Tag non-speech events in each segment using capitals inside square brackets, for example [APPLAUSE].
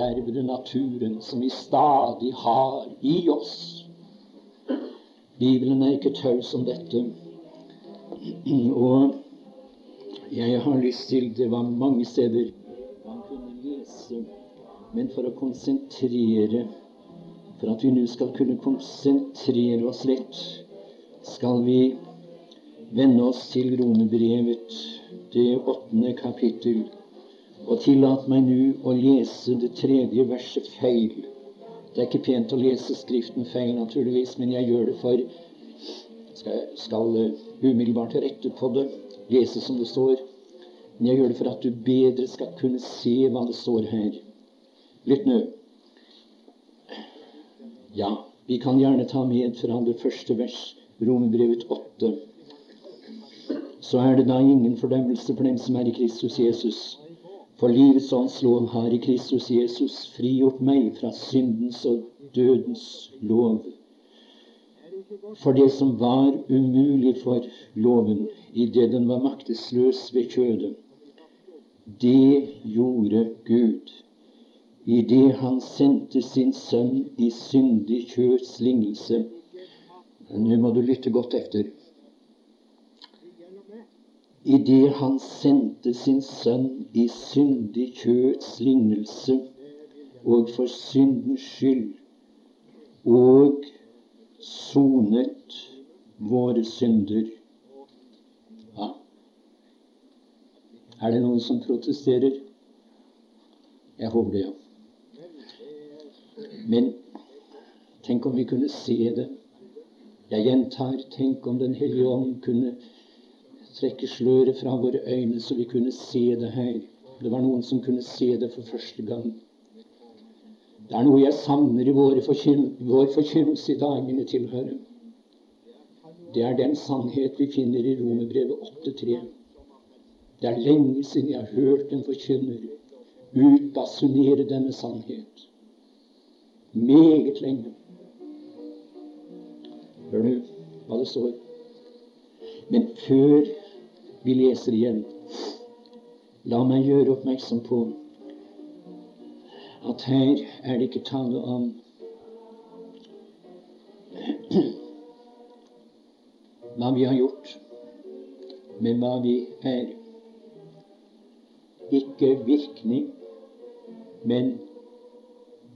dervede naturen som vi stadig har i oss. Bibelen er ikke taus om dette. Og jeg har lyst til Det var mange steder man kunne lese, men for å konsentrere For at vi nå skal kunne konsentrere oss litt, skal vi vende oss til Romerbrevet, det åttende kapittel. Og tillat meg nå å lese det tredje verset feil. Det er ikke pent å lese Skriften feil, naturligvis, men jeg gjør det for skal, skal umiddelbart rette på det, lese som det står. Men jeg gjør det for at du bedre skal kunne se hva det står her. Lytt nå. Ja, vi kan gjerne ta med fra det første vers, Romerbrevet 8. Så er det da ingen fordømmelse for dem som er i Kristus Jesus. For livets åndslov har i Kristus Jesus frigjort meg fra syndens og dødens lov. For det som var umulig for loven idet den var maktesløs ved kjødet, det gjorde Gud idet han sendte sin sønn i syndig kjøds lignelse. Nå må du lytte godt efter. Idet han sendte sin sønn i syndig kjøds lignelse og for syndens skyld og sonet våre synder. Ja. Er det noen som protesterer? Jeg håper det, ja. Men tenk om vi kunne se det. Jeg gjentar, tenk om Den hellige ånd kunne trekke sløret fra våre øyne, så vi kunne se det her. Det var noen som kunne se det for første gang. Det er noe jeg savner i vår forkynnelse i dagene tilhører. Det er den sannhet vi finner i Romerbrevet 8.3. Det er lenge siden jeg har hørt en forkynner utbasunere denne sannhet. Meget lenge. Hør nå hva det står. Men før vi leser igjen, la meg gjøre oppmerksom på at her er det ikke tale om hva vi har gjort, men hva vi er. Ikke virkning, men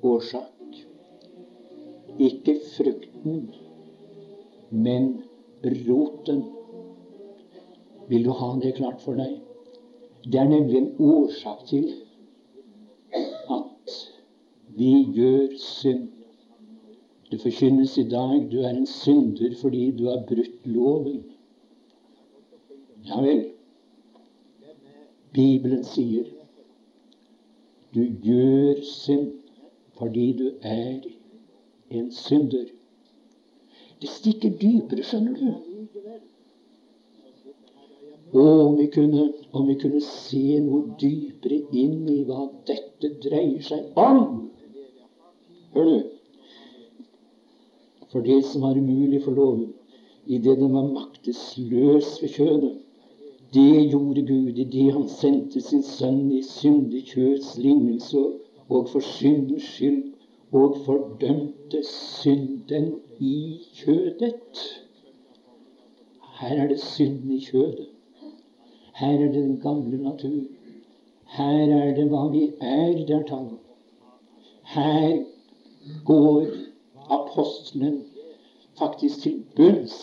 årsak. Ikke frukten, men roten. Vil du ha det klart for deg? Det er nemlig en årsak til at vi gjør synd. Det forkynnes i dag du er en synder fordi du har brutt loven. Ja vel. Bibelen sier du gjør synd fordi du er en synder. Det stikker dypere, skjønner du. Om vi, kunne, om vi kunne se noe dypere inn i hva dette dreier seg om. Hør du. For det som var umulig for loven, idet den var maktesløs ved kjødet, det gjorde Gud idet han sendte sin sønn i syndig kjøds lignelse og for syndens skyld og fordømte synden i kjødet. Her er det synden i kjødet. Her er det den gamle natur. Her er det hva vi er det er tall. Her går apostelen faktisk til bunns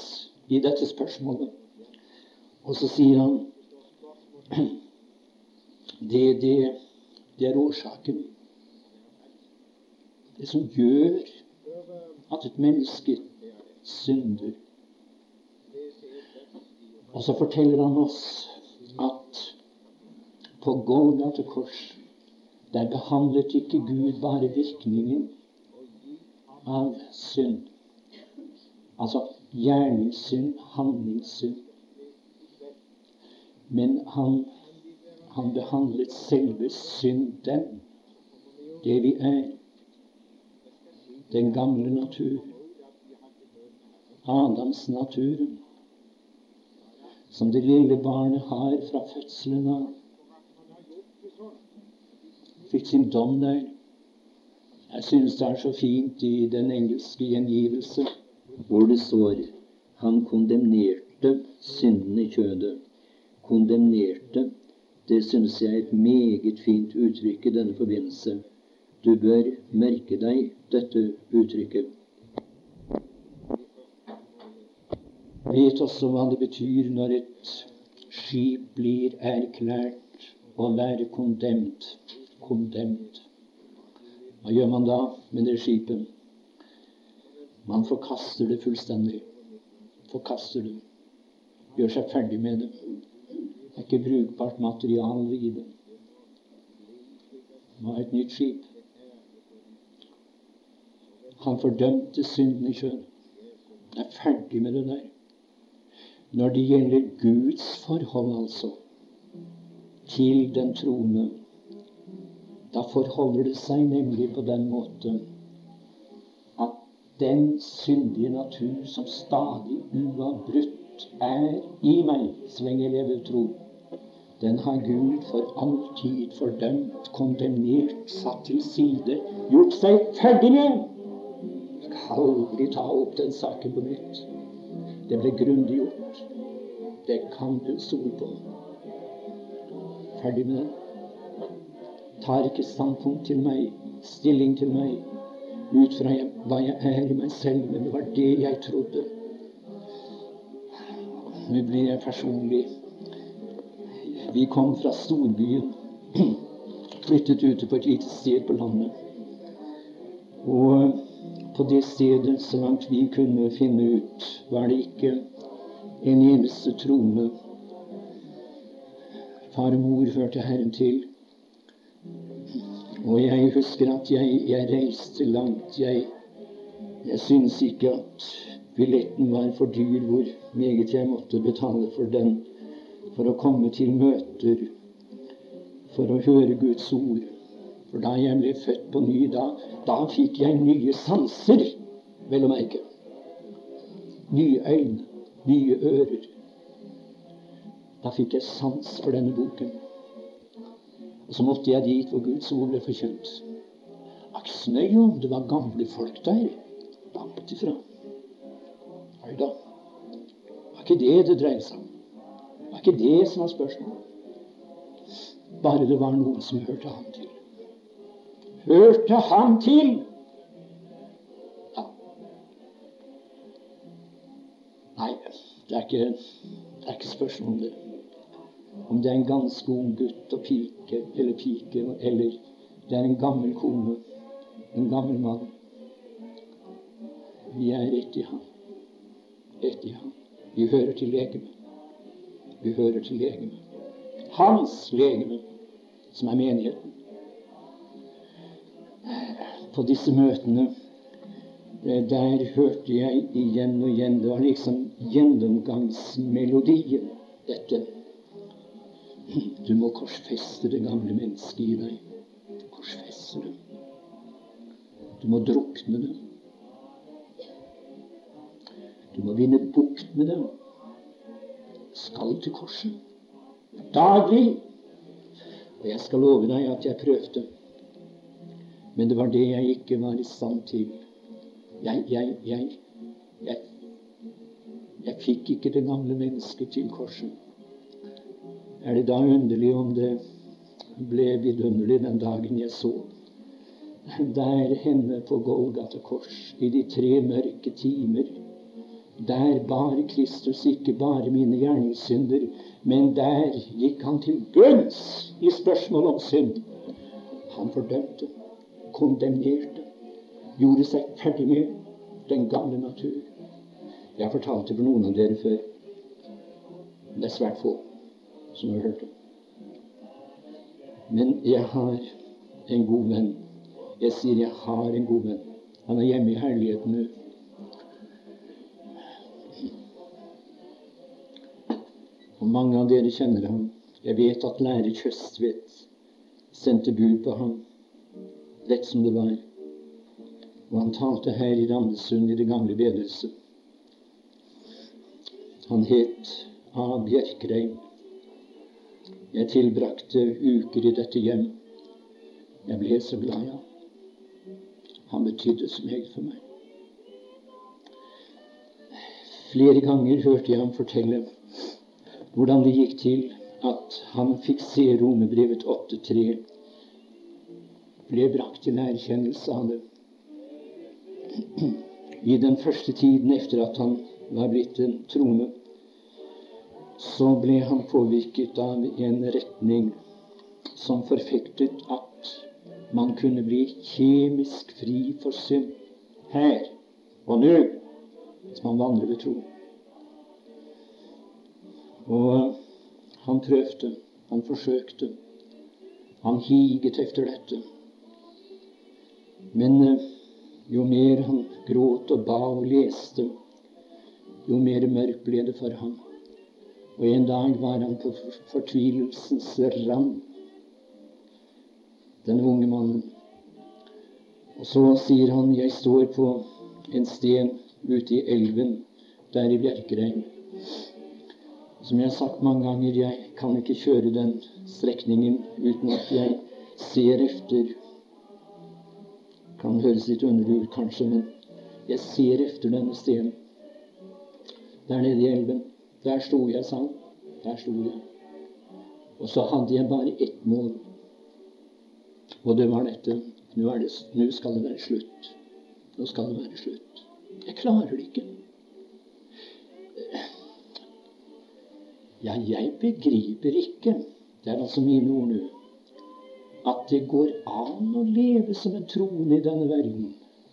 i dette spørsmålet. Og så sier han det, det, det er årsaken. Det som gjør at et menneske synder. Og så forteller han oss på Golgata kors der behandlet ikke Gud bare virkningen av synd. Altså gjerningssynd, handlingssynd. Men han, han behandlet selve synden, det vi er. Den gamle natur. Adams naturen. Som det lille barnet har fra fødselen av. Fikk sin dom der. Jeg synes det er så fint i den engelske gjengivelse hvor det står han kondemnerte synden i kjødet. Kondemnerte, det synes jeg er et meget fint uttrykk i denne forbindelse. Du bør merke deg dette uttrykket. Vet også hva det betyr når et skip blir erklært å være kondemnet. Kondemnet. Hva gjør man da med det skipet? Man forkaster det fullstendig. Forkaster det. Gjør seg ferdig med det. Det er ikke brukbart materiale i det. Det var et nytt skip. Han fordømte synden i sjøen. Det er ferdig med det der. Når det gjelder Guds forhold, altså, til den troende, da forholder det seg nemlig på den måten at den syndige natur som stadig uavbrutt er i meg jeg lever tro, den har Gud for alltid fordømt, kondemnert, satt til side, gjort seg ferdig med. Skal aldri ta opp den saken på nytt. Det ble grundig gjort. Det kan du stole på. Ferdig med det tar ikke standpunkt til meg, stilling til meg, ut fra hva jeg er i meg selv, men det var det jeg trodde. Nå blir jeg personlig. Vi kom fra storbyen, [CLEARS THROAT] flyttet ute på et lite sted på landet. Og på det stedet, så langt vi kunne finne ut, var det ikke en eneste troende. Far og mor hørte Herren til. Og jeg husker at jeg, jeg reiste langt. Jeg, jeg syns ikke at billetten var for dyr, hvor meget jeg måtte betale for den for å komme til møter, for å høre Guds ord. For da jeg ble født på ny, da, da fikk jeg nye sanser, vel å merke. Nye øyne, nye ører. Da fikk jeg sans for denne boken. Og så måtte jeg dit hvor Guds ord ble forkynt. Aksnøya, det var gamle folk der. Langt ifra. Nei da. Det var ikke det det dreide seg om. Det var ikke det som var spørsmålet. Bare det var noen som hørte ham til. Hørte ham til! Ja. Nei, det er ikke, det er ikke spørsmål om det om det er en ganske ung gutt og pike eller pike, eller det er en gammel kone, en gammel mann. Vi er ett i ham. Ett i ham. Vi hører til legemet. Vi hører til legemet. Hans legeme, som er menigheten. På disse møtene der hørte jeg igjen og igjen Det var liksom gjennomgangsmelodien, dette. Du må korsfeste det gamle mennesket i deg. Korsfeste det. Du må drukne det. Du må vinne bukt med det. Skal til korset. Daglig. Og jeg skal love deg at jeg prøvde. Men det var det jeg ikke var i stand til. Jeg, jeg, jeg, jeg, jeg fikk ikke det gamle mennesket til korset er det da underlig om det ble vidunderlig den dagen jeg så der henne på Golgata kors, i de tre mørke timer. Der bar Kristus ikke bare mine gjerningssynder, men der gikk han til bunns i spørsmålet om synd. Han fordømte, kondemnerte, gjorde seg ferdig med den gamle natur. Jeg har fortalt det for noen av dere før. Det er svært få som jeg hørte. Men jeg har en god venn. Jeg sier jeg har en god venn. Han er hjemme i herligheten nå. Og mange av dere kjenner ham. Jeg vet at lærer Kjøstvedt sendte bud på ham, lett som det var. Og han talte her i Randesund i det gamle bedehuset. Han het A. Bjerkreim. Jeg tilbrakte uker i dette hjem. Jeg ble så glad i ham. Han betydde så meget for meg. Flere ganger hørte jeg ham fortelle hvordan det gikk til at han fikk se Romerbrevet 8.3 ble brakt til erkjennelse av det. I den første tiden etter at han var blitt en trone, så ble han påvirket av en retning som forfektet at man kunne bli kjemisk fri for synd her og nå hvis man vandrer ved tro. Og han prøvde, han forsøkte, han higet efter dette. Men eh, jo mer han gråt og ba og leste, jo mer mørkt ble det for ham. Og en dag var han på fortvilelsens rand, den unge mannen. Og så sier han, 'Jeg står på en sten ute i elven der i Bjerkreim'. Som jeg har sagt mange ganger, jeg kan ikke kjøre den strekningen uten at jeg ser efter Kan høres litt underlig ut, kanskje, men jeg ser efter denne stenen. Der nede i elven. Der sto jeg, sa. Der sto jeg. Og så hadde jeg bare ett mål. Og det var dette. Nå, det, nå skal det være slutt. Nå skal det være slutt. Jeg klarer det ikke. Ja, jeg begriper ikke, det er altså mine ord nå, at det går an å leve som en troende i denne verden.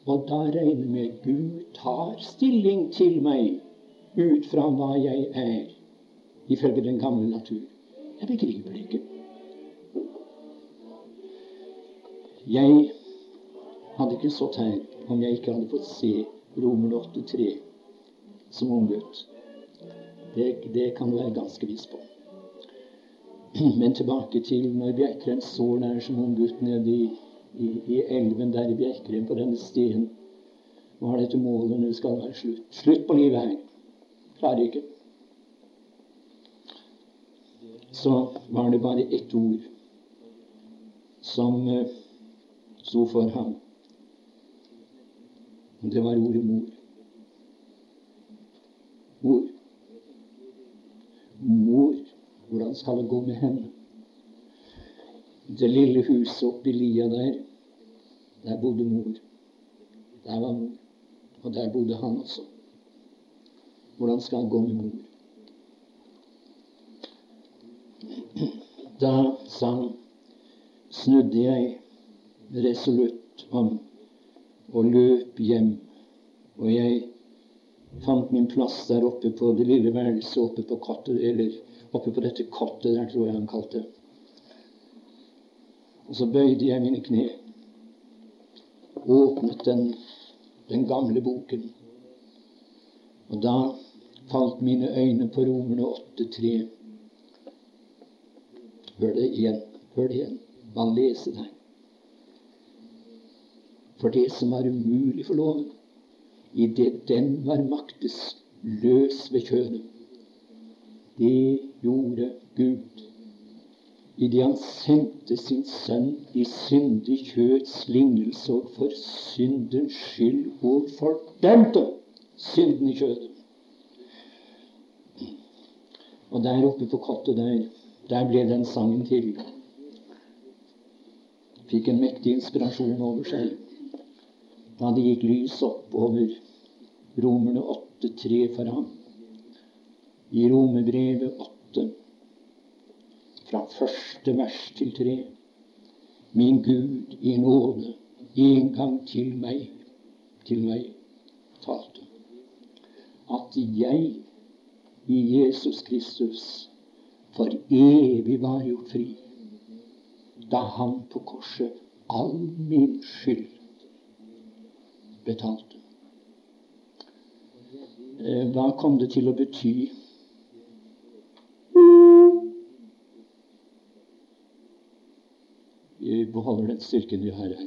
Og da regner med Gud tar stilling til meg ut fra hva jeg er, ifølge den gamle natur. Jeg begriper det ikke. Jeg hadde ikke stått her om jeg ikke hadde fått se Romer 8,3 som unggutt. Det, det kan du være ganske viss på. Men tilbake til når Bjerkreim står der som ung gutt nede i, i, i, elven der i Bjerkreim, på denne stien. Hva er dette målet? Nå skal det være slutt. Slutt på livet her. Klarer ikke. Så var det bare ett ord som uh, sto for ham. Det var ordet mor. Mor. Mor, hvordan skal det gå med henne? Det lille huset oppi lia der, der bodde mor. Der var mor. Og der bodde han også. Hvordan skal han gå med mor? Da, sa han, snudde jeg resolutt om og løp hjem. Og jeg fant min plass der oppe på det lille værelset oppe på kottet, eller oppe på dette kottet der, tror jeg han kalte det. Og så bøyde jeg mine kne, åpnet den, den gamle boken, og da falt mine øyne på Romerne 8,3. Hør det igjen. Hør det igjen. Man leser der. For det som var umulig for loven, idet den var maktes løs ved kjødet. Det gjorde Gud idet han sendte sin sønn i syndig kjøds lignelse og for syndens skyld og fordømte synden i kjødet. Og der oppe på kottet der, der ble den sangen til. Fikk en mektig inspirasjon over seg da det gikk lys opp over Romerne 8,3 for ham. I Romerbrevet 8, fra første vers til tre. Min Gud i nåde en gang til meg, til meg talte. At jeg i Jesus Kristus for evig var gjort fri, da han på korset all min skyld betalte. Eh, hva kom det til å bety? Vi beholder den styrken vi har her.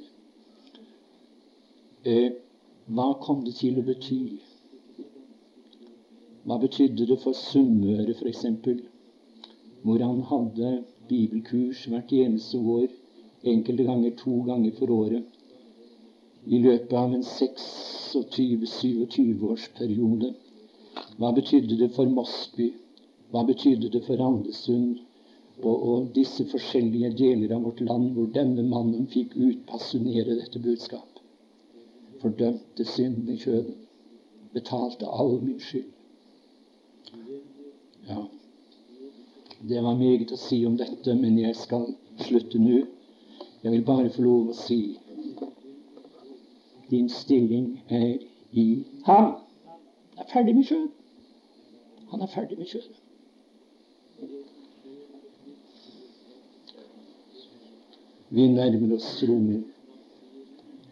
Eh, hva kom det til å bety? Hva betydde det for Sunnmøre, f.eks., hvor han hadde bibelkurs hvert eneste år, enkelte ganger to ganger for året? i løpet av en 26-27-årsperiode. Hva betydde det for Mosby? Hva betydde det for Andesund? Og, og, disse forskjellige deler av vårt land hvor denne mannen fikk utpassionere dette budskap. Fordømte synden i kjødet. Betalte all min skyld. Ja, det var meget å si om dette, men jeg skal slutte nå. Jeg vil bare få lov å si din stilling er i ham. Han er ferdig med sjøen. Han er ferdig med sjøen. Vi nærmer oss tronen,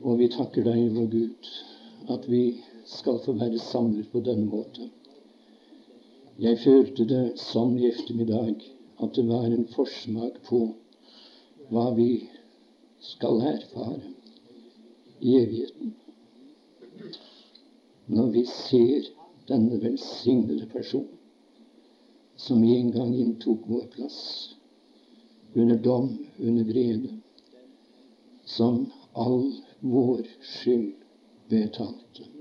og vi takker deg, vår Gud, at vi skal få være samlet på denne måten. Jeg følte det sånn i ettermiddag at det var en forsmak på hva vi skal erfare i evigheten. Når vi ser denne velsignede person som en gang inntok vår plass under dom, under vrede, som all vår skyld betalte.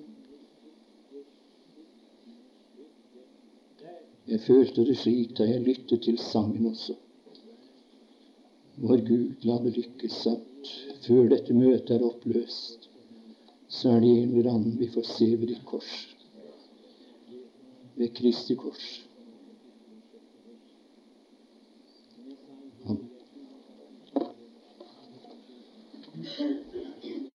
Jeg følte det slik da jeg lyttet til sangen også. Vår Gud, la det lykkes at før dette møtet er oppløst, så er det en eller annen vi får se ved ditt kors, ved Kristi kors. Amen.